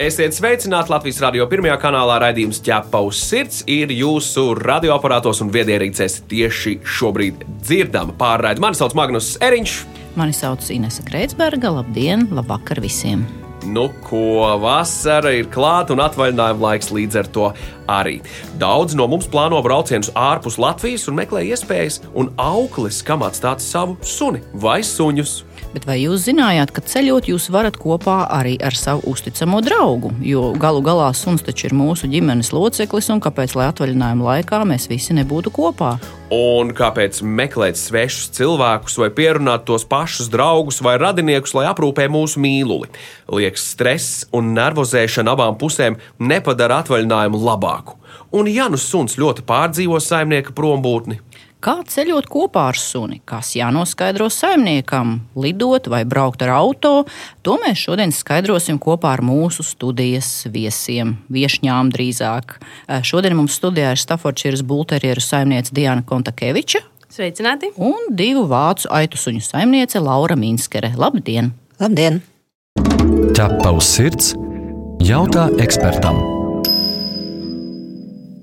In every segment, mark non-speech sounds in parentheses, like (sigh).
Esiet sveicināti Latvijas radio pirmajā kanālā. Raidījums ķepa uz sirds ir jūsu radioaparātos un viedierīcēs tieši šobrīd dzirdama pārraide. Mani sauc Magnus Eriņš. Mani sauc Inese Kreitsberga. Labdien, labvakar visiem! Nu, ko vasara ir klāta un atvaļinājuma laiks līdz ar to arī. Daudz no mums plāno braucienus ārpus Latvijas un meklē iespējas un auklis, kam atstāt savu suni vai suņus. Bet vai jūs zinājāt, ka ceļot jūs varat kopā arī ar savu uzticamo draugu? Jo galu galā suns taču ir mūsu ģimenes loceklis, un kāpēc, lai atvaļinājuma laikā mēs visi nebūtu kopā? Un kāpēc meklēt svešus cilvēkus vai pierunāt tos pašus draugus vai radiniekus, lai aprūpē mūsu mīluli? Liekas, stress un nervozēšana abām pusēm nepadara atvaļinājumu labāku. Un ja nu suns ļoti pārdzīvo saimnieka prombūtni, Kā ceļot kopā ar suni? Kas jānoskaidro saimniekam? Lidot vai braukt ar auto? To mēs šodien skaidrosim kopā ar mūsu studijas viesiem, viesņām drīzāk. Šodien mums studijā ir Staffordšīras bulterieru saimniece Diana Kontakeviča Sveicināti! un divu vācu aitu suņu saimniece Laura Minskere. Labdien! Labdien! Ķepa uz sirds jautā ekspertam.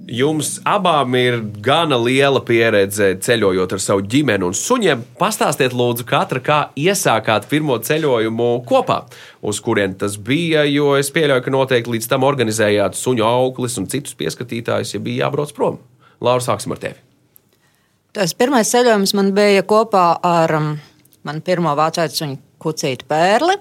Jums abām ir gana liela pieredze ceļojot ar savu ģimeni un suņiem. Pastāstiet, lūdzu, katra, kā iesākāt pirmo ceļojumu kopā, uz kurien tas bija. Jo es pieļauju, ka noteikti līdz tam organizējāt suņu auglis un citus pieskatītājus, ja bija jābrauc prom. Laura, sāksim ar tevi. Tas pirmais ceļojums man bija kopā ar um, manu pirmo vācu suņu kucītu pērli.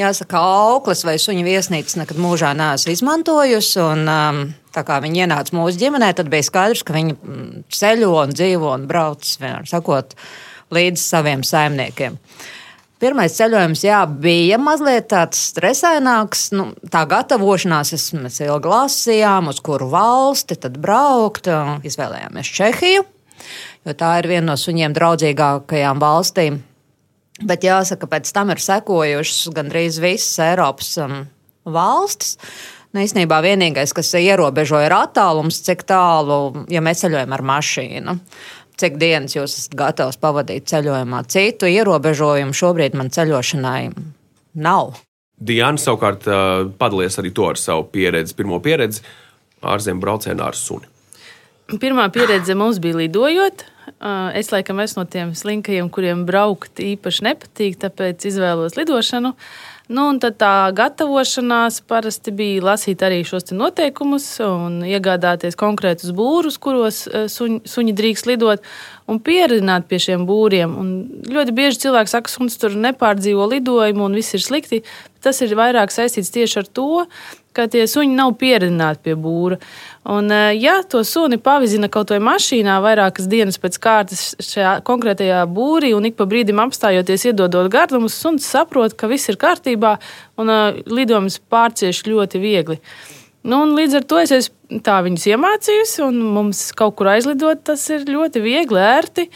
Jāsaka, auklis vai suņu viesnīcas nekad mūžā neesmu izmantojusi. Un, um, tā kā viņi ienāca mūsu ģimenē, tad bija skaidrs, ka viņi mm, ceļo un dzīvo un brauc sakot, līdz saviem saimniekiem. Pirmais ceļojums jā, bija mazliet tāds stresaināks. Nu, tā gatavošanās, es, mēs ilgi lasījām, uz kuru valsti tad braukt. Izvēlējāmies Čehiju, jo tā ir viena no suņiem draudzīgākajām valstīm. Bet jāsaka, pēc tam ir sekojušas gandrīz visas Eiropas um, valstis. Nu, īstenībā vienīgais, kas ierobežo, ir attālums, cik tālu, ja mēs ceļojam ar mašīnu. Cik dienas jūs esat gatavs pavadīt ceļojumā? Citu ierobežojumu šobrīd man ceļošanai nav. Diana savukārt uh, padalījās arī to ar savu pieredzi, pirmo pieredzi ārzemju braucienā ar suni. Pirmā pieredze mums bija lidojot. Es laikam esmu no tiem slinkajiem, kuriem braukt īpaši nepatīk, tāpēc izvēlos lidošanu. Nu, tad tā gatavošanās parasti bija lasīt arī šos noteikumus un iegādāties konkrētus būrus, kuros suņi, suņi drīkst lidot, un pieredzināt pie šiem būriem. Un ļoti bieži cilvēki saka, ka suns tur nepārdzīvo lidojumu un viss ir slikti. Tas ir vairāk saistīts tieši ar to, ka tie suņi nav pieredzināti pie būra. Un, ja to suni pavizina kaut vai mašīnā vairākas dienas pēc kārtas šajā konkrētajā būrī un ik pa brīdim apstājoties, iedodot gardumus, suns saprot, ka viss ir kārtībā un lidojums pārcieš ļoti viegli. Nu, līdz ar to es esmu tā viņus iemācījusi, un mums kaut kur aizlidot, tas ir ļoti viegli, ērti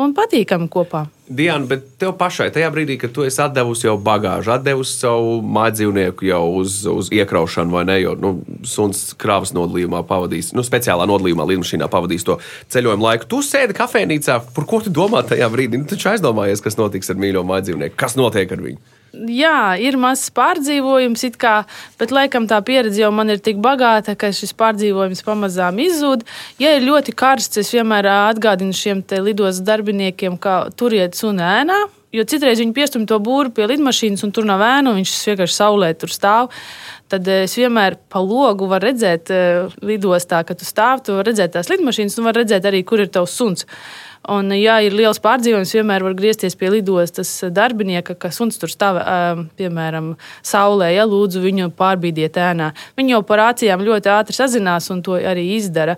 un patīkami kopā. Diana, bet tev pašai tajā brīdī, kad tu esi devusi jau bagāžu, devusi savu mājdzīvnieku jau uz, uz iekraušanu, vai ne? Jo nu, suns krāvas nodalījumā pavadīs, nu, speciālā nodalījumā, lidmašīnā pavadīs to ceļojumu laiku. Tu sēdi kafejnīcā, par ko tu domā tajā brīdī? Nu, taču aizdomājies, kas notiks ar mīļo mājdzīvnieku, kas notiek ar viņu. Jā, ir mazs pārdzīvojums, kā, bet laikam tā pieredze jau man ir tik bagāta, ka šis pārdzīvojums pamazām izzūd. Ja ir ļoti karsts, es vienmēr atgādinu šiem lidos darbiniekiem, ka turiet sunu ēnā. Jo citreiz viņi piestumj to būru pie lidmašīnas, un tur nav ēna, un viņš vienkārši saulē tur stāv. Tad es vienmēr pa logu varu redzēt, lidostā, kad tu stāv, tu vari redzēt tās lidmašīnas, un var redzēt arī, kur ir tavs suns. Un, ja ir liels pārdzīvojums, vienmēr var griezties pie lidostas darbinieka, kas suns tur stāv, piemēram, saulē, ja lūdzu viņu pārbīdiet ēnā. Viņi jau par acīm ļoti ātri sazinās un to arī izdara.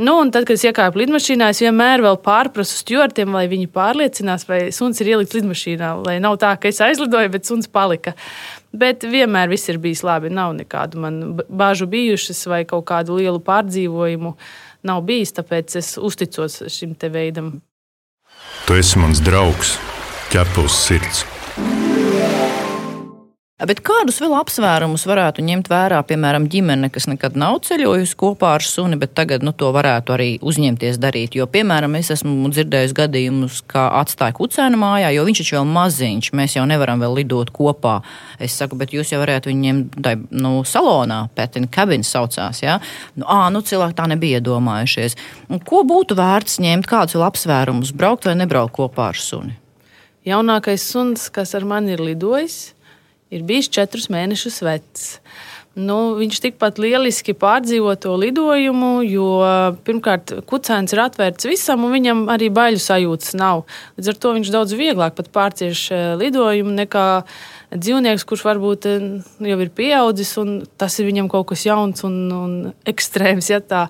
Nu, tad, kad es iekāpu lidmašīnā, es vienmēr vēl pārprasu stūrtiem, lai viņi pārliecinās, vai suns ir ielikts lidmašīnā. Lai nav tā, ka es aizlidoju, bet suns palika. Bet vienmēr viss ir bijis labi. Nav nekādu man bāžu bijušas vai kaut kādu lielu pārdzīvojumu nav bijis, tāpēc es uzticos šim te veidam. Tu esi mans draugs. ķepa uz sirds. Bet kādus vēl apsvērumus varētu ņemt vērā, piemēram, ģimene, kas nekad nav ceļojusi kopā ar suni, bet tagad nu, to varētu arī uzņemties darīt? Jo, piemēram, es esmu dzirdējis gadījumus, ka atstāja kucēnu mājā, jo viņš ir vēl maziņš, mēs jau nevaram vēl lidot kopā. Es saku, bet jūs jau varētu viņu ņemt tai, nu, salonā, pētina kabīnes saucās. Ja? Nu, ā, nu, cilvēki tā nebija iedomājušies. Un ko būtu vērts ņemt, kādus vēl apsvērumus, braukt vai nebraukt kopā ar suni? Jaunākais suns, kas ar mani ir lidojis, ir bijis četrus mēnešus vecs. Nu, viņš tikpat lieliski pārdzīvo to lidojumu, jo pirmkārt, kucēns ir atvērts visam, un viņam arī baiļu sajūtas nav. Līdz ar to viņš daudz vieglāk pārcieš eh, lidojumu nekā dzīvnieks, kurš varbūt eh, jau ir pieaudzis, un tas ir viņam kaut kas jauns un, un ekstrēms. Ja tā.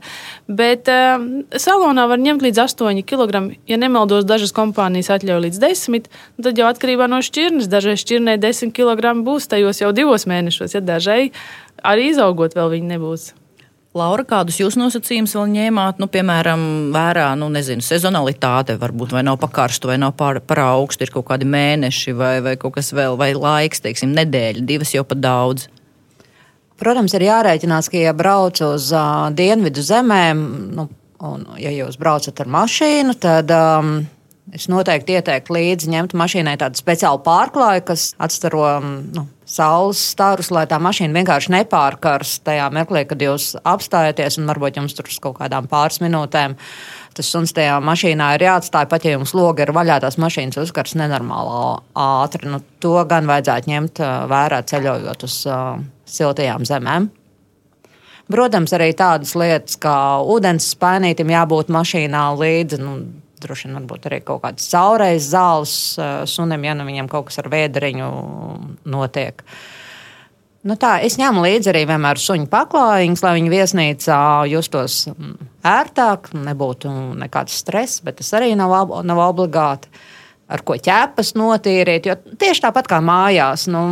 Bet uh, salonā var ņemt līdz 8 kg. Ja nemaldos, dažas kompānijas atļauj līdz 10, tad jau atkarībā no šķirnes. Dažai šķirnei 10 kg būs tajos jau divos mēnešos, ja dažai arī izaugot, vēl viņi nebūs. Laura, kādus jūs nosacījumus vēl ņēmāt, nu, piemēram, vērā, nu, nezinu, sezonalitāte, varbūt vai nav pakarstu, vai nav par, par augstu, ir kaut kādi mēneši vai, vai kaut kas vēl, vai laiks, teiksim, nedēļa, divas jau pat daudz. Protams, ir jārēķinās, ka, ja brauc uz uh, dienvidu zemēm, nu, un, ja jūs braucat ar mašīnu, tad um, Es noteikti ieteiktu līdzi ņemt mašīnai tādu speciālu pārklāju, kas atstaro nu, saules starus, lai tā mašīna vienkārši nepārkars tajā mirklī, kad jūs apstājaties un varbūt jums tur uz kaut kādām pāris minūtēm. Tas suns tajā mašīnā ir jāatstāj, pat ja jums logi ir vaļā, tās mašīnas uzkars nenormāli ātri. Nu, to gan vajadzētu ņemt vērā ceļojot uz uh, siltajām zemēm. Protams, arī tādas lietas kā ūdens spēnītam jābūt mašīnā līdzi. Nu, droši vien varbūt arī kaut kādas caurreiz zāles eh, sunim, ja nu viņam kaut kas ar vēderiņu notiek. Nu tā, es ņemu līdzi arī vienmēr suņu paklājiņus, lai viņi viesnīcā justos mm, ērtāk, nebūtu nekāds stress, bet tas arī nav, nav obligāti. Uh, ar ko ķēpas notīrīt. Jo tieši tāpat kā mājās, nu,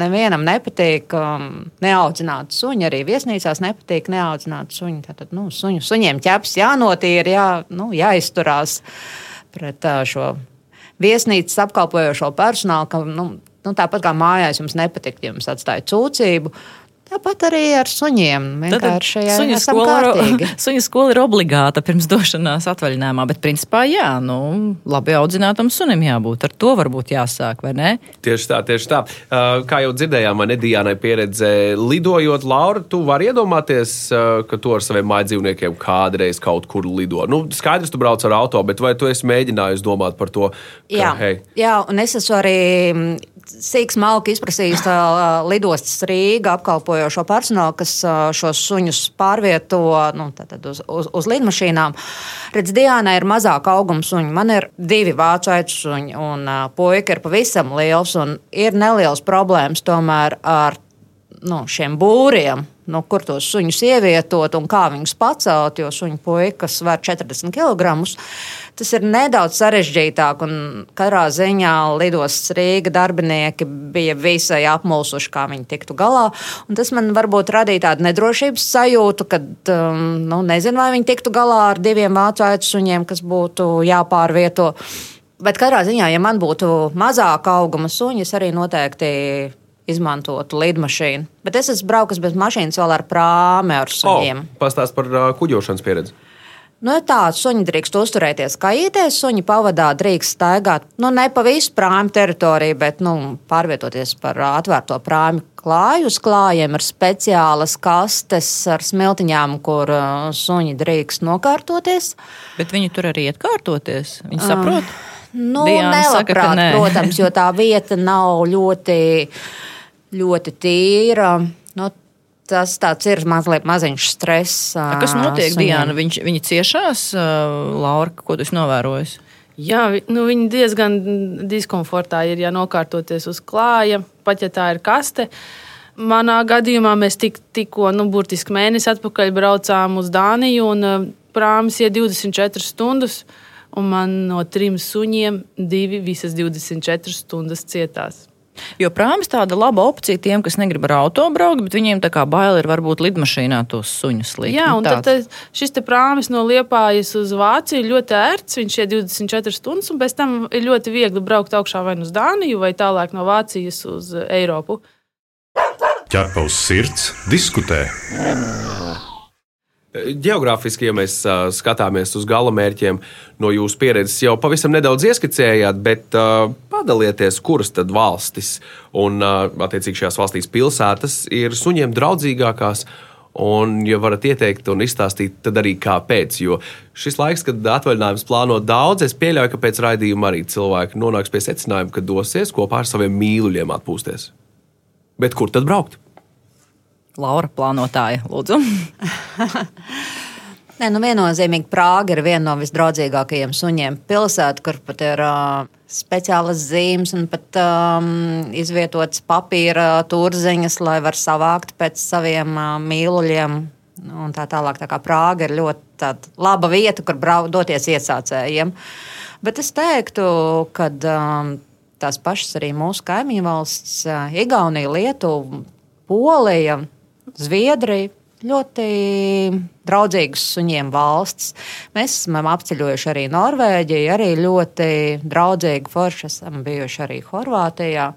nevienam nepatīk um, neaudzināt suņu. Arī viesnīcās nepatīk neaudzināt suņu. Tātad nu, suņu, suņiem ķēpas jānotīra, jā, nu, jāizturās pret uh, šo viesnīcas apkalpojošo personālu. Ka, nu, nu, tāpat kā mājās jums nepatīk, ja jums atstāja cūcību. Tāpat arī ar suņiem. Vienkārši suņu skola, (laughs) suņu skola ir obligāta pirms došanās atvaļinājumā, bet principā jā, nu, labi audzinātam sunim jābūt. Ar to varbūt jāsāk, vai ne? Tieši tā, tieši tā. Uh, kā jau dzirdējām, man Edijānai pieredze lidojot, Laura, tu vari iedomāties, uh, ka tu ar saviem mājdzīvniekiem kādreiz kaut kur lido. Nu, skaidrs, tu brauc ar auto, bet vai tu esi mēģinājis domāt par to? Ka, jā, hei, jā, un es esmu arī sīk smalki izprasījis uh, lidostas Rīga apkalpojošo personālu, kas šos suņus pārvieto nu, uz, uz, uz lidmašīnām. Redz, Diānai ir mazāk auguma suņi. Man ir divi vācu aicu suņi, un puika ir pavisam liels. Ir nelielas problēmas tomēr ar nu, šiem būriem no kur tos suņus ievietot un kā viņus pacelt, jo suņu puikas sver 40 kg. Tas ir nedaudz sarežģītāk, un katrā ziņā lidostas Rīga darbinieki bija visai apmulsuši, kā viņi tiktu galā. Un tas man varbūt radīja tādu nedrošības sajūtu, ka um, nu, nezinu, vai viņi tiktu galā ar diviem vācu aicu suņiem, kas būtu jāpārvieto. Bet katrā ziņā, ja man būtu mazāka auguma suņi, es arī noteikti izmantotu lidmašīnu. Bet es esmu braucis bez mašīnas vēl ar prāmi ar suņiem. Oh, Pastāst par uh, kuģošanas pieredzi. Nu, tā suņi drīkst uzturēties kājīties, suņi pavadā drīkst staigāt. Nu, ne pa visu prāmu teritoriju, bet nu, pārvietoties par atvērto prāmu klāju uz klājiem ar speciālas kastes ar smiltiņām, kur uh, suņi drīkst nokārtoties. Bet viņi tur arī atkārtoties. Viņi saprot. Uh, nu, Diana nelabprāt, saka, protams, jo tā vieta nav ļoti ļoti tīra. Tas ir mazliet maziņš stress. Kas notiek, suņiem. Diana? Viņš, viņa ciešās, Laura, ko tu novērojies? Jā, nu, viņi diezgan diskomfortā ir, ja nokārtoties uz klāja, pat ja tā ir kaste. Manā gadījumā mēs tik, tikko, nu, burtiski mēnesi atpakaļ braucām uz Dāniju, un prāmis ir 24 stundas, un man no trim suņiem divi visas 24 stundas cietās. Jo prāmis tāda laba opcija tiem, kas negrib ar auto braukt, bet viņiem tā kā bail ir varbūt lidmašīnā tos suņus likt. Jā, Nu, un tad te- šis te prāmis no Liepājas uz Vāciju ļoti ērts. Viņš ir 24 stundas, un pēc tam ir ļoti viegli braukt augšā vai nu uz Dāniju, vai tālāk no Vācijas uz Eiropu. Ķerpa uz sirds, diskutē. Geogrāfiski, ja mēs uh, skatāmies uz gala mērķiem, no jūsu pieredzes jau pavisam nedaudz ieskicējāt, bet uh, padalieties, kuras tad valstis un, uh, attiecīgi, šajās valstīs pilsētas ir suņiem draudzīgākās. Un, ja varat ieteikt un izstāstīt, tad arī kāpēc. Jo šis laiks, kad atvaļinājums plāno daudz, es pieļauju, ka pēc raidījuma arī cilvēki nonāks pie secinājuma, ka dosies kopā ar saviem mīluļiem atpūsties. Bet kur tad braukt? Laura plānotāja, lūdzu. (laughs) Nē, nu viennozīmīgi Prāga ir viena no visdraudzīgākajiem suņiem. Pilsēta, kur pat ir uh, speciālas zīmes un pat um, izvietotas papīra turziņas, lai var savākt pēc saviem uh, mīluļiem. Nu, Un tā tālāk, tā kā Prāga ir ļoti laba vieta, kur brau, doties iesācējiem. Bet es teiktu, ka um, tās pašas arī mūsu kaimiņu valsts, uh, Igaunija, Lietuva, Polija, Zviedrija. Ļoti draudzīgas suņiem valsts. Mēs esam apceļojuši arī Norvēģiju, arī ļoti draudzīgi forši esam bijuši arī Horvātijā.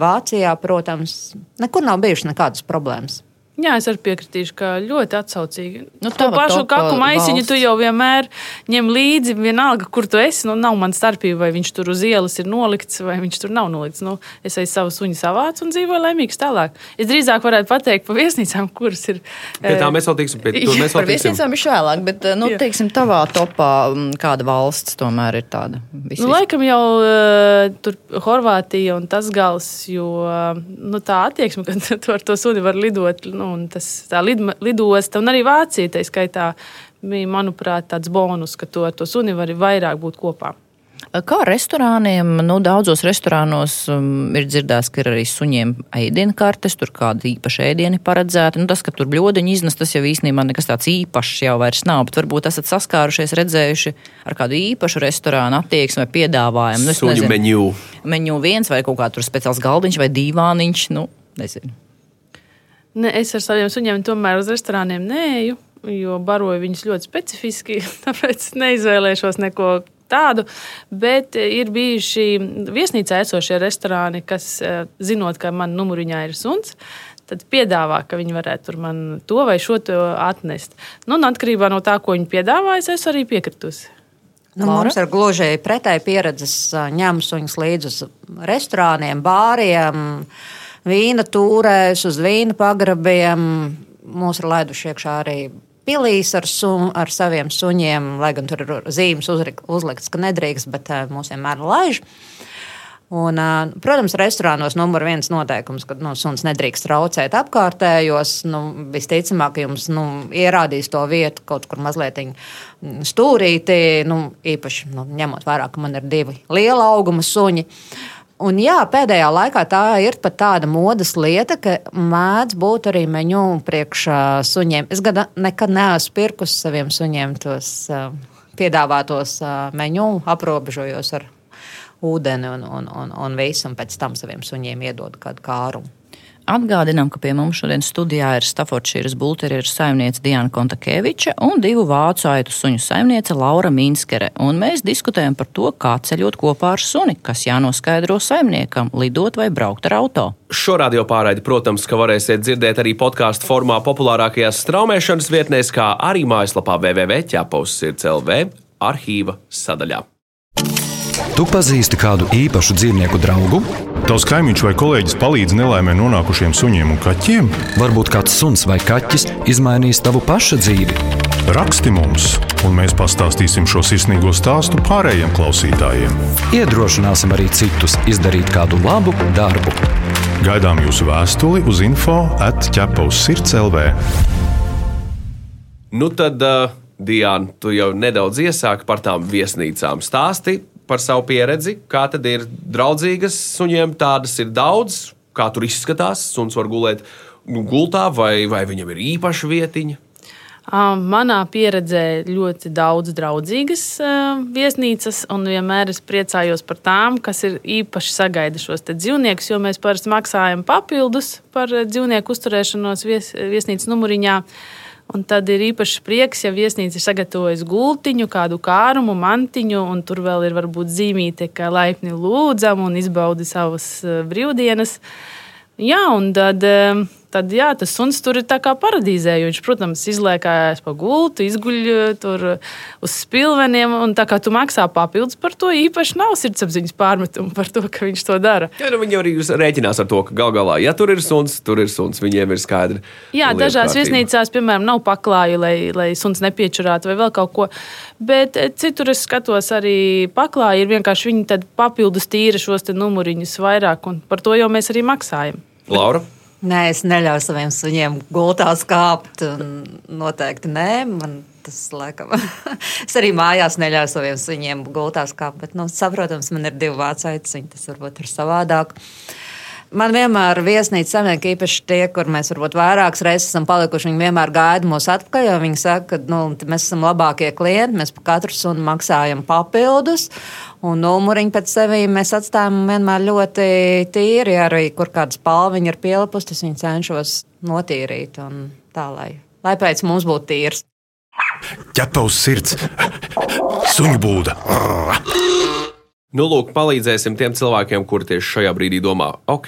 Vācijā, protams, nekur nav bijušas nekādas problēmas. Jā, es arī piekritīšu, ka ļoti atsaucīgi. Nu, to pašu kaku maisiņu valsts. tu jau vienmēr ņem līdzi, vienalga, kur tu esi. Nu, nav man starpība, vai viņš tur uz ielas ir nolikts, vai viņš tur nav nolikts. Nu, es aiz savu suņu savācu un dzīvoju laimīgs tālāk. Es drīzāk varētu pateikt par viesnīcām, kuras ir. Pie tā eh, mēs vēl tiksim. Pie, (laughs) tur mēs Par vēl tiksim. viesnīcām ir vēlāk, bet, nu, Jā. teiksim, tavā topā mm, kāda valsts tomēr ir tāda? Vis, Nu, laikam jau uh, tur Horvātija un tas gals, jo nu, tā attieksme, ka (laughs) tu ar to suni var lidot, nu, un tas, tā lidma, lidosta, un arī Vācija, tā skaitā, bija, manuprāt, tāds bonus, ka tu ar to suni vari vairāk būt kopā. Kā restorāniem? Nu, daudzos restorānos um, ir dzirdēts, ka ir arī suņiem ēdienkartes, tur kādi īpaši ēdieni paredzēti. Nu, tas, ka tur bļodiņi iznes, tas jau īstenībā nekas tāds īpašs jau vairs nav. Bet varbūt esat saskārušies, redzējuši ar kādu īpašu restorānu attieksmi vai piedāvājumu. Nu, es Suņu nezinu, menū. Menu viens vai kaut kā tur speciāls galdiņš vai dīvāniņš. Nu, nezinu. Ne, es ar saviem suņiem tomēr uz restorāniem neeju, jo baroju viņus ļoti specifiski. (laughs) Tāpēc neizvēlēšos neko tādu. Bet eh, ir bijuši viesnīcā esošie restorāni, kas, eh, zinot, ka man numuriņā ir suns, tad piedāvā, ka viņi varētu tur man to vai šo to atnest. Nu, un atkarībā no tā, ko viņi piedāvā, es arī piekritusi. Nu, Laura? mums ir gluži pretēji pieredzes ņemt suņus līdzi uz restorāniem, bāriem, vīna tūrēs, uz vīna pagrabiem. Mūs ir laiduši iekšā arī pilīs ar, sun, ar saviem suņiem, lai gan tur ir zīmes uzlikts, ka nedrīkst, bet eh, mūs vienmēr laiž. Un, ā, protams, restorānos numur viens noteikums, ka nu, suns nedrīkst traucēt apkārtējos. Nu, visticamāk, jums nu, ierādīs to vietu kaut kur mazliet stūrītī, nu, īpaši nu, ņemot vērā, ka man ir divi liela auguma suņi. Un, jā, pēdējā laikā tā ir pat tāda modes lieta, ka mēdz būt arī menu priekšā suņiem. Es gada nekad neesmu pirkusi saviem suņiem tos uh, piedāvātos uh, menu, aprobežojos ar ūdeni un, un, un, un visu, un pēc tam saviem suņiem iedod kādu kārumu. Atgādinām, ka pie mums šodien studijā ir Staffordšīras bulterieru saimniece Diana Kontakeviča un divu vācu aitu suņu saimniece Laura Minskere. Un mēs diskutējam par to, kā ceļot kopā ar suni, kas jānoskaidro saimniekam, lidot vai braukt ar auto. Šo radio pārraidi, protams, ka varēsiet dzirdēt arī podkāstu formā populārākajās straumēšanas vietnēs, kā arī mājaslapā www.ķepausirds.lv arhīva sadaļā. Tu pazīsti kādu īpašu dzīvnieku draugu? Tavs kaimiņš vai kolēģis palīdz nelaimē nonākušiem suņiem un kaķiem? Varbūt kāds suns vai kaķis izmainīs tavu pašu dzīvi. Raksti mums, un mēs pastāstīsim šo sirsnīgo stāstu pārējiem klausītājiem. Iedrošināsim arī citus izdarīt kādu labu darbu. Gaidām jūsu vēstuli uz info atķepa uz sirds LV. Nu tad, uh, Diana, tu jau nedaudz iesāki par tām viesnīcām. Stāsti par savu pieredzi, kā tad ir draudzīgas suņiem, tādas ir daudz, kā tur izskatās. Suns var gulēt nu, gultā, vai, vai viņam ir īpaša vietiņa. Manā pieredzē ļoti daudz draudzīgas viesnīcas, un vienmēr es priecājos par tām, kas ir īpaši sagaida šos dzīvniekus, jo mēs parasti maksājam papildus par dzīvnieku uzturēšanos vies, viesnīcas numuriņā. Un tad ir īpaši prieks, ja viesnīca ir sagatavojusi gultiņu, kādu kārumu, mantiņu, un tur vēl ir varbūt zīmīte, ka laipni lūdzam un izbaudi savas brīvdienas. Jā, un tad tad jā, tas suns tur ir kā paradīzē. Viņš, protams, izliekājās pa gultu, izguļ eh, tur uz spilveniem. Un tā kā tu maksā papildus par to, īpaši nav sirdsapziņas pārmetumu par to, ka viņš to dara. Jā, nu, viņi arī rēķinās ar to, ka gal galā, ja tur ir suns, tur ir suns. Viņiem ir skaidri. Jā, dažās kārtība. viesnīcās, piemēram, nav paklāju, lai, lai suns nepiečurātu vai vēl kaut ko. Bet eh, citur es skatos arī paklāju, ir vienkārši viņi papildus tīra šos numuriņus vairāk, un par to jau mēs arī maksājam. Laura? Nē, es neļauju saviem suņiem gultā kāpt. Noteikti nē, man tas laikam. (laughs) es arī mājās neļauju saviem suņiem gultā kāpt. Bet, nu, saprotams, man ir divi vācaici, tas varbūt ir savādāk. Man vienmēr viesnīca saimnieki, īpaši tie, kur mēs varbūt vairākas reizes esam palikuši, viņi vienmēr gaida mūs atpakaļ, jo viņi saka, ka nu, mēs esam labākie klienti, mēs par katru sunu maksājam papildus. Un numuriņu pēc sevis mēs atstājam vienmēr ļoti tīri. Arī kur kāda spalviņa ir pielipusi, tas viņi cenšos notīrīt. Tā lai, lai pēc mums būtu tīrs. Ķepa uz sirds, suņu būda. Nu, lūk, palīdzēsim tiem cilvēkiem, kuri tieši šajā brīdī domā, ok,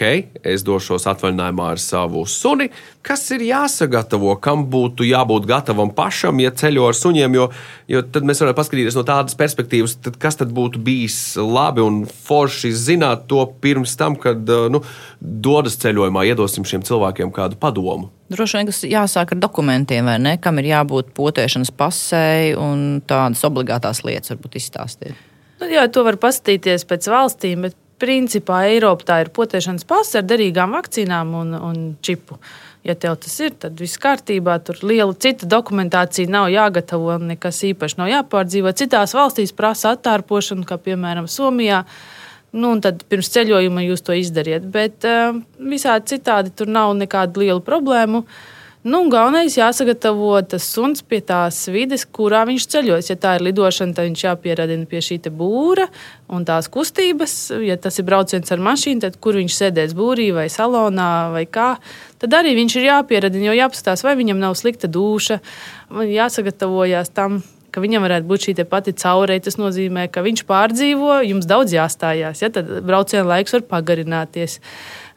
es došos atvaļinājumā ar savu suni. Kas ir jāsagatavo, kam būtu jābūt gatavam pašam, ja ceļo ar suņiem? Jo, jo tad mēs varam paskatīties no tādas perspektīvas, tad kas tad būtu bijis labi un forši zināt to pirms tam, kad nu, dodas ceļojumā, iedosim šiem cilvēkiem kādu padomu. Droši vien tas jāsāk ar dokumentiem, vai ne? Kam ir jābūt potēšanas pasē un tādas obligātās lietas, varbūt izstāstīt. Nu, jā, to var paskatīties pēc valstīm, bet principā Eiropā tā ir potēšanas pasta ar derīgām vakcīnām un, un čipu. Ja tev tas ir, tad viss kārtībā. Tur liela cita dokumentācija nav jāgatavo, nekas īpaši nav jāpārdzīvo. Citās valstīs prasa attārpošanu, kā piemēram Somijā. Nu, tad pirms ceļojuma jūs to izdariet. Bet uh, visādi citādi tur nav nekādu lielu problēmu. Uh, Nu, galvenais jāsagatavo tas suns pie tās vides, kurā viņš ceļos. Ja tā ir lidošana, tad viņš jāpieradina pie šī būra un tās kustības. Ja tas ir brauciens ar mašīnu, tad kur viņš sēdēs būrī vai salonā vai kā. Tad arī viņš ir jāpieradina, jo jāpaskatās, vai viņam nav slikta duša. Jāsagatavojas tam, ka viņam varētu būt šī pati caurēja. Tas nozīmē, ka viņš pārdzīvo, jums daudz jāstājās. Ja? Tad brauciena laiks var pagarināties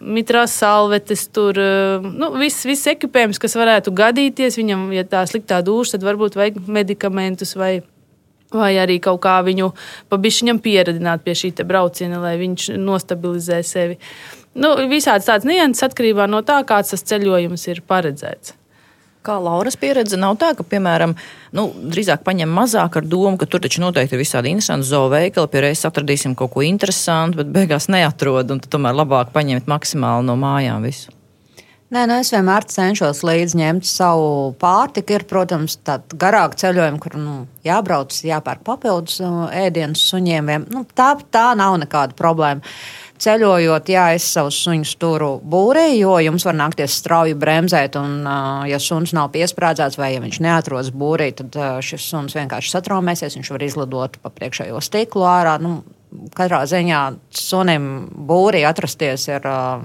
mitrās salvetes, tur eh, nu, viss, viss ekipējums, kas varētu gadīties. Viņam, ja tā sliktā duša, tad varbūt vajag medikamentus vai, vai arī kaut kā viņu pabišķiņam pieradināt pie šī brauciena, lai viņš nostabilizē sevi. Nu, visāds tāds nianses atkarībā no tā, kāds tas ceļojums ir paredzēts. Kā Lauras pieredze nav tā, ka, piemēram, nu, drīzāk paņem mazāk ar domu, ka tur taču noteikti ir visādi interesanti zooveikali, pie reizes atradīsim kaut ko interesantu, bet beigās neatrod, un tomēr labāk paņemt maksimāli no mājām visu. Nē, nu es vienmēr cenšos līdzi ņemt savu pārtiku. Ir, protams, tādi garāki ceļojumi, kur nu, jābrauc, jāpērk papildus uh, ēdienas suņiem. Nu, tā, tā nav nekāda problēma ceļojot, jā, es savus suņus turu būrī, jo jums var nākties strauji bremzēt. Un, ja suns nav piesprādzēts vai ja viņš neatrodas būrī, tad šis suns vienkārši satraumēsies. Viņš var izlidot pa priekšējo stiklu ārā. Nu, katrā ziņā sunim būrī atrasties ir uh,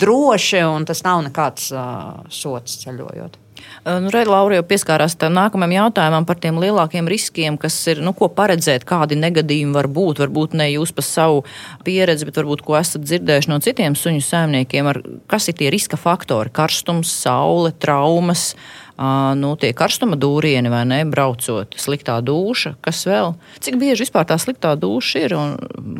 droši, un tas nav nekāds uh, sots ceļojot. Nu, Redz, Laura jau pieskārās tam nākamajam jautājumam par tiem lielākiem riskiem, kas ir, nu, ko paredzēt, kādi negadījumi var būt. Varbūt ne jūs pa savu pieredzi, bet varbūt ko esat dzirdējuši no citiem suņu saimniekiem. Ar, kas ir tie riska faktori? Karstums, saule, traumas nu, tie karstuma dūrieni vai ne, braucot, sliktā duša, kas vēl. Cik bieži vispār tā sliktā duša ir un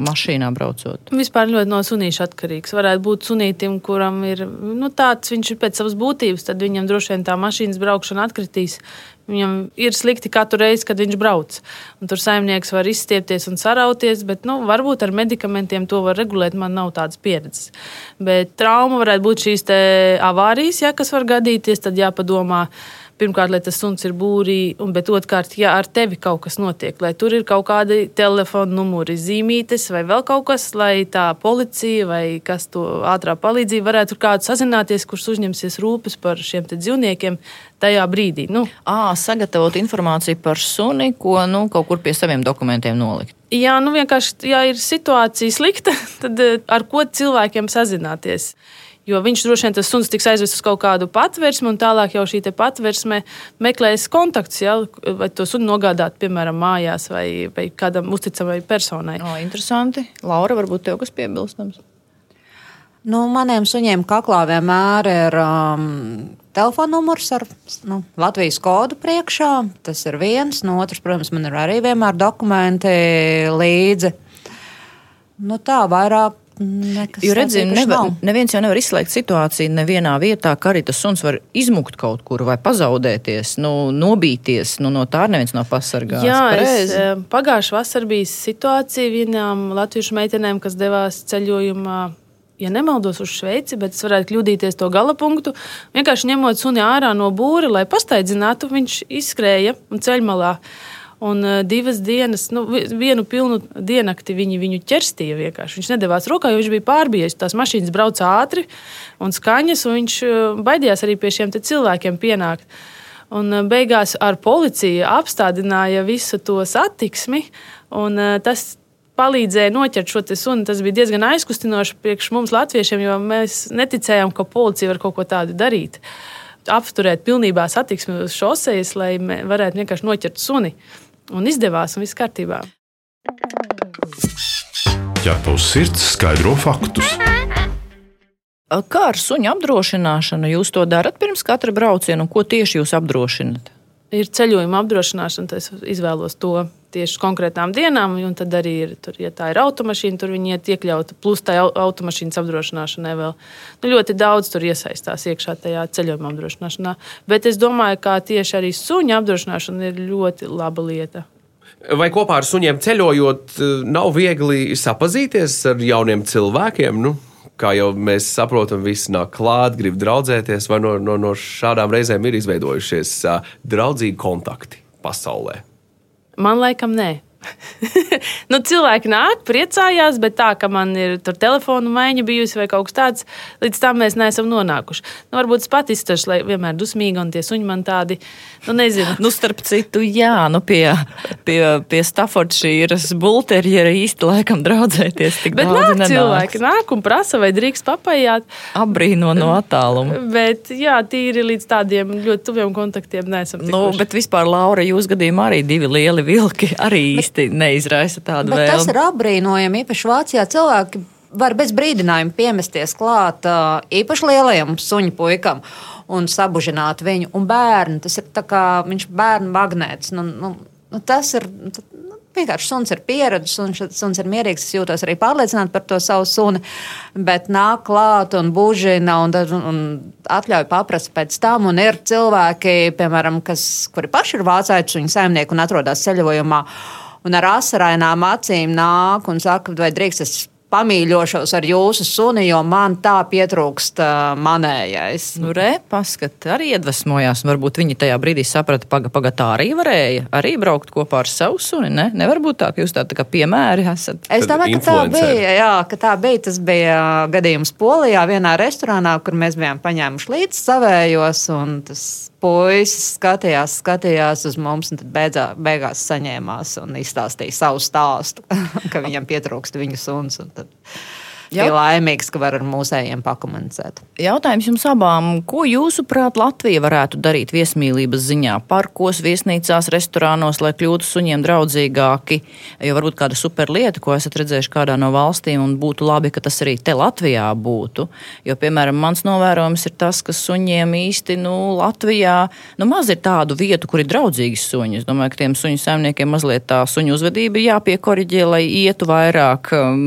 mašīnā braucot? Vispār ļoti no sunīša atkarīgs. Varētu būt sunītam, kuram ir nu, tāds, viņš ir pēc savas būtības, tad viņam droši vien tā mašīnas braukšana atkritīs. Viņam ir slikti katru reizi, kad viņš brauc. Un tur saimnieks var izstiepties un sarauties, bet nu, varbūt ar medikamentiem to var regulēt. Man nav tādas pieredzes. Bet trauma varētu būt šīs avārijas, ja, kas var gadīties. Tad jāpadomā pirmkārt, lai tas suns ir būrī, un otrkārt, ja ar tevi kaut kas notiek, lai tur ir kaut kādi telefona numuri, zīmītes vai vēl kaut kas, lai tā policija vai kas to ātrā palīdzība varētu kādu sazināties, kurš uzņemsies rūpes par šiem dzīvniekiem tajā brīdī. Nu. À, sagatavot informāciju par suni, ko nu, kaut kur pie saviem dokumentiem nolikt. Jā, nu vienkārši, ja ir situācija slikta, (laughs) tad ar ko cilvēkiem sazināties? Jo viņš droši vien tas suns tiks aizvests uz kaut kādu patvērsmi, un tālāk jau šī patvērsme meklēs kontaktus, ja, vai to sunu nogādāt, piemēram, mājās vai, vai kādam uzticamai personai. O, interesanti. Laura, varbūt tev kas piebilstams? Nu, maniem suņiem kaklā vienmēr ir um, telefona numurs ar nu, Latvijas kodu priekšā. Tas ir viens. No otras, protams, man ir arī vienmēr dokumenti līdzi. Nu, tā vairāk Nekas jo redziet, nevar, neviens jau nevar izslēgt situāciju nevienā vietā, ka arī tas suns var izmukt kaut kur vai pazaudēties, nu, nobīties. Nu, no tā neviens nav pasargāts. Jā, es, eh, pagājušā vasarā bija situācija vienām latviešu meitenēm, kas devās ceļojumā. Ja nemaldos uz Šveici, bet es varētu kļūdīties to gala punktu. Vienkārši ņemot suni ārā no būra, lai pastaidzinātu, viņš izskrēja un ceļmalā. Uh, Un uh, divas dienas, nu, vienu pilnu diennakti viņi viņu ķerstīja vienkārši. Viņš nedavās rokā, jo viņš bija pārbījies. Tās mašīnas brauca ātri un skaņas, un viņš uh, baidījās arī pie šiem cilvēkiem pienākt. Un uh, beigās ar policiju apstādināja visu to satiksmi, un tas palīdzēja noķert šo sunu. Tas bija diezgan aizkustinoši priekš mums, latviešiem, jo mēs neticējām, ka policija var kaut ko tādu darīt. Apturēt pilnībā satiksmi uz šosejas, lai varētu vienkārši noķert suni. Un izdevās, un viss kārtībā. Ja tavs sirds skaidro faktus, Kā ar suņu apdrošināšanu jūs to darat pirms katra brauciena, un ko tieši jūs apdrošināt? Ir ceļojuma apdrošināšana, tad es izvēlos to tieši konkrētām dienām, un tad arī ir, tur, ja tā ir automašīna, tur viņi iet iekļauta, plus tā automašīnas apdrošināšanai vēl. Nu, ļoti daudz tur iesaistās iekšā tajā ceļojuma apdrošināšanā, bet es domāju, ka tieši arī suņa apdrošināšana ir ļoti laba lieta. Vai kopā ar suņiem ceļojot, nav viegli sapazīties ar jauniem cilvēkiem? Nu? kā jau mēs saprotam, visi nāk klāt, grib draudzēties, vai no, no, no šādām reizēm ir izveidojušies uh, draudzīgi kontakti pasaulē? Man laikam nē. (laughs) nu, cilvēki nāk, priecājās, bet tā, ka man ir tur telefona maiņa bijusi vai kaut kas tāds, līdz tam mēs neesam nonākuši. Nu, varbūt es pat izturšu, lai vienmēr dusmīgi un tie suņi man tādi, nu, nezinu. nu, starp citu, jā, nu, pie, pie, pie Staffordšīras bulterjera īsti laikam draudzēties. Bet nāk nenāk. cilvēki, nāk un prasa, vai drīkst papajāt. Abrīno no attāluma. Bet, jā, tīri līdz tādiem ļoti tuviem kontaktiem neesam. Nu, tikuši. Nu, bet vispār, Laura, jūs gadījumā arī divi lieli vilki arī īsti neizraisa tādu vēlmi. Tas ir apbrīnojami. Īpaši Vācijā cilvēki var bez brīdinājuma piemesties klāt īpaši lielajam suņu puikam un sabužināt viņu. Un bērnu, tas ir kā viņš bērnu magnēts. Nu, nu, nu, tas ir. Nu, Vienkārši suns ir pieredzējis, un suns ir mierīgs. Es jūtos arī pārliecināti par to savu suni. Bet nāk klāt un bužina un, un, atļauj paprast pēc tam. Un ir cilvēki, piemēram, kas, kuri paši ir vācējuši viņu saimnieku un atrodas ceļojumā un ar asarainām acīm nāk un saka, vai drīkst es pamīļošos ar jūsu suni, jo man tā pietrūkst uh, manējais. Nu, re, paskat, arī iedvesmojās. Varbūt viņi tajā brīdī saprata, paga, paga tā arī varēja. Arī braukt kopā ar savu suni. Ne? Nevar būt tā, ka jūs tādi tā kā piemēri esat. Es domāju, ka tā bija. Jā, ka tā bija. Tas bija gadījums Polijā, vienā restorānā, kur mēs bijām paņēmuši līdzi savējos. Tas puisis skatījās, skatījās uz mums, un beidzā, beigās saņēmās un izstāstīja savu stāstu, (laughs) ka viņam pietrūkst viņu suns. Tad bija laimīgs, ka var ar mūsējiem pakomunicēt. Jautājums jums abām, ko jūsuprāt Latvija varētu darīt viesmīlības ziņā? Parkos, viesnīcās, restorānos, lai kļūtu suņiem draudzīgāki? Jo varbūt kāda superlieta, ko esat redzējuši kādā no valstīm, un būtu labi, ka tas arī te Latvijā būtu. Jo, piemēram, mans novērojums ir tas, ka suņiem īsti nu, Latvijā nu, maz ir tādu vietu, kur ir draudzīgi suņi. Es domāju, ka tiem suņu saimniekiem mazliet tā suņu uzvedība ir jāpiekoriģē, lai ietu vairāk um,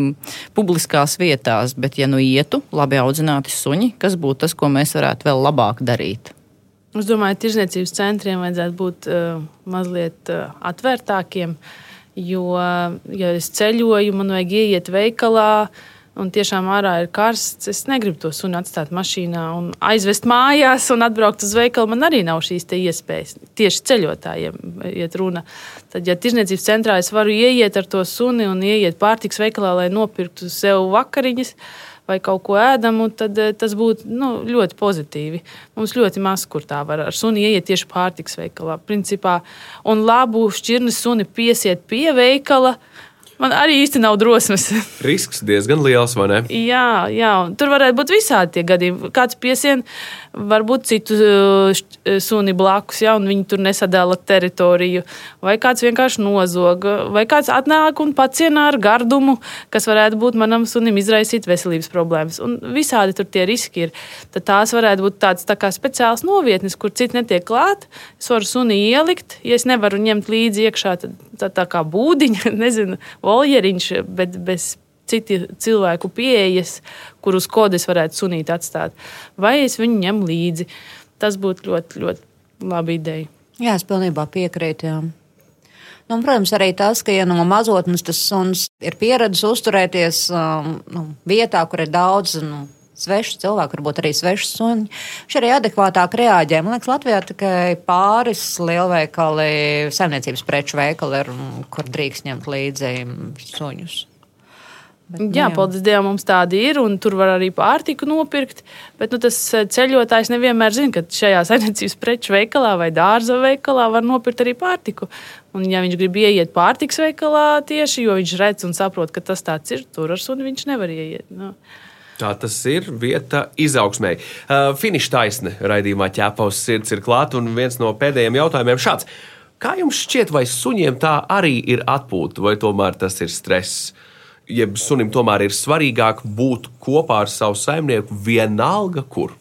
publiskās vietas vietās, bet ja nu ietu labi audzināti suņi, kas būtu tas, ko mēs varētu vēl labāk darīt? Es domāju, ka tirzniecības centriem vajadzētu būt uh, mazliet uh, atvērtākiem. Jo, ja es ceļoju, man vajag ieiet veikalā, un tiešām ārā ir karsts, es negribu to suni atstāt mašīnā un aizvest mājās un atbraukt uz veikalu. Man arī nav šīs iespējas. Tieši ceļotājiem iet runa. Tad, ja tirzniecības centrā es varu ieiet ar to suni un ieiet pārtiks veikalā, lai nopirktu sev vakariņas, vai kaut ko ēdamu, tad eh, tas būtu nu, ļoti pozitīvi. Mums ļoti maz, kur tā var ar suni ieiet tieši pārtiks veikalā. Principā, un labu šķirnes suni piesiet pie veikala. Man arī īsti nav drosmes. (laughs) Risks diezgan liels, vai ne? jā, jā, tur varētu būt visādi tie gadījumi. Kāds piesien varbūt citu uh, suni blakus, ja viņi tur nesadala teritoriju, vai kāds vienkārši nozog, vai kāds atnāk un pacienā ar gardumu, kas varētu būt manam sunim izraisīt veselības problēmas. Un visādi tur tie riski ir. Tad tās varētu būt tādas tā kā speciāls novietnes, kur citi netiek klāt. Es varu suni ielikt, ja es nevaru ņemt līdzi iekšā, tad tā, tā kā būdiņa, (laughs) nezinu, voljeriņš, bet bez citu cilvēku pieejas, kurus kodes varētu sunīt atstāt, vai es viņu ņemu līdzi. Tas būtu ļoti, ļoti laba ideja. Jā, es pilnībā piekrītu. Jā. Nu, protams, arī tas, ka ja no mazotnes tas suns ir pieredzējis uzturēties um, nu, vietā, kur ir daudz nu, svešu cilvēku, varbūt arī svešu suņu. Viņš arī adekvātāk reaģē. Man liekas, Latvijā tikai pāris lielveikali, saimniecības preču veikali ir, kur drīkst ņemt līdzi suņus. Bet, jā, nu, paldies Dievam, mums tādi ir, un tur var arī pārtiku nopirkt. Bet nu, tas eh, ceļotājs nevienmēr zina, ka šajā (laughs) saimniecības preču veikalā vai dārza veikalā var nopirkt arī pārtiku. Un, ja viņš grib ieiet pārtiks veikalā tieši, jo viņš redz un saprot, ka tas tāds ir, tur ar suni viņš nevar ieiet. Nu. Tā tas ir vieta izaugsmēji. Uh, Finiša taisne raidījumā ķēpaus sirds ir klāta, un viens no pēdējiem jautājumiem šāds. Kā jums šķiet, vai suņiem tā arī ir atpūta, vai tomēr tas ir stress? Jeb sunim tomēr ir svarīgāk būt kopā ar savu saimnieku vienalga, kur?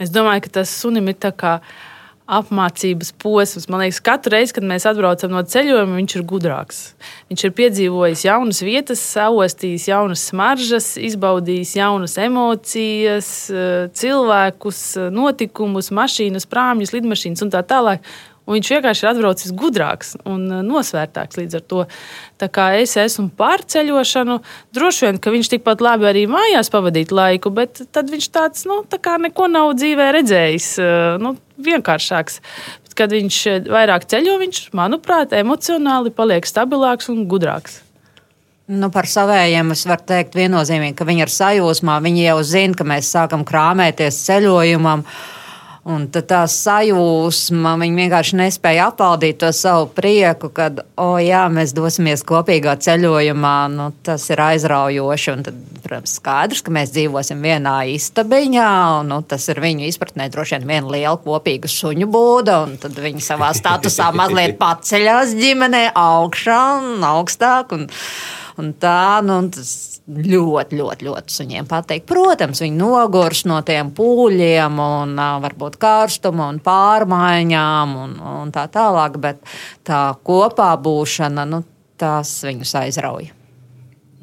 Es domāju, ka tas sunim ir tā kā apmācības posms. Man liekas, katru reizi, kad mēs atbraucam no ceļojuma, viņš ir gudrāks. Viņš ir piedzīvojis jaunas vietas, saustījis jaunas smaržas, izbaudījis jaunas emocijas, cilvēkus, notikumus, mašīnas, prāmjus, lidmašīnas un tā tālāk. Viņš vienkārši ir atbraucis gudrāks un uh, nosvērtāks līdz ar to. Tā kā es esmu par ceļošanu, droši vien, ka viņš tikpat labi arī mājās pavadītu laiku, bet tad viņš tāds nu, tā kā neko nav dzīvē redzējis. Uh, nu, vienkāršāks. Bet, kad viņš uh, vairāk ceļo, viņš, manuprāt, emocionāli paliek stabilāks un gudrāks. Nu, par savējiem es varu teikt viennozīmīgi, ka viņi ir sajūsmā. Viņi jau zina, ka mēs sākam krāpēties ceļojumam. Uh, Un tā sajūsma, viņi vienkārši nespēja apvaldīt to savu prieku, kad, o oh, jā, mēs dosimies kopīgā ceļojumā. Nu, tas ir aizraujoši. Un tad, protams, skaidrs, ka mēs dzīvosim vienā istabiņā. Un, nu, tas ir viņu izpratnē droši vien viena liela kopīga suņu būda. Tad viņi savā statusā mazliet paceļās ģimenē augšā un augstāk. Un, un tā, nu, tas ļoti, ļoti, ļoti suņiem patīk. Protams, viņi nogurs no tiem pūļiem un varbūt karstuma un pārmaiņām un, un tā tālāk, bet tā kopā būšana, nu, tas viņus aizrauja.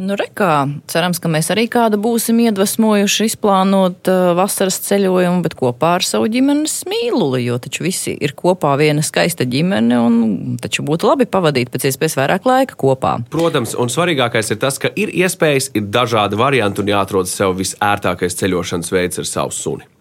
Nu, rekā, cerams, ka mēs arī kādu būsim iedvesmojuši izplānot uh, vasaras ceļojumu, bet kopā ar savu ģimenes mīluli, jo taču visi ir kopā viena skaista ģimene, un taču būtu labi pavadīt pēc iespējas vairāk laika kopā. Protams, un svarīgākais ir tas, ka ir iespējas, ir dažādi varianti un jāatrod sev visērtākais ceļošanas veids ar savu suni.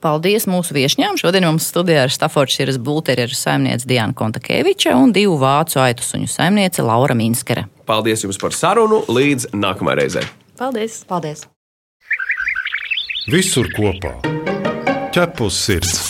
Paldies mūsu viesņām. Šodien mums studijā ir Staffordšīras bulterieru saimniece Diana Kontakeviča un divu vācu aitu suņu saimniece Laura Minskere. Paldies jums par sarunu. Līdz nākamajai reizei. Paldies! Paldies! Visur kopā - ķepus sirds!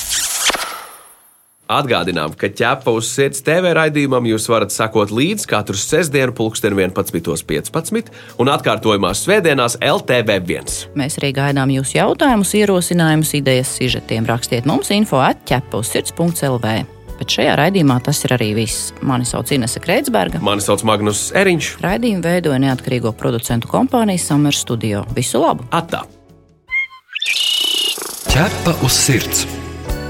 Atgādinām, ka ķepa uz sirds TV raidījumam jūs varat sekot līdzi katru sestdienu, pulksten 11.15 un atkārtojumās svētdienās LTV1. Mēs arī gaidām jūsu jautājumus, ierosinājumus, idejas, sižetiem. Rakstiet mums info atķepa uz sirds.lv bet šajā raidījumā tas ir arī viss. Mani sauc Inese Kreitsberga. Mani sauc Magnus Eriņš. Raidījumu veidoja neatkarīgo producentu kompānija Summer Studio. Visu labu! Atā! Ķepa uz sirds!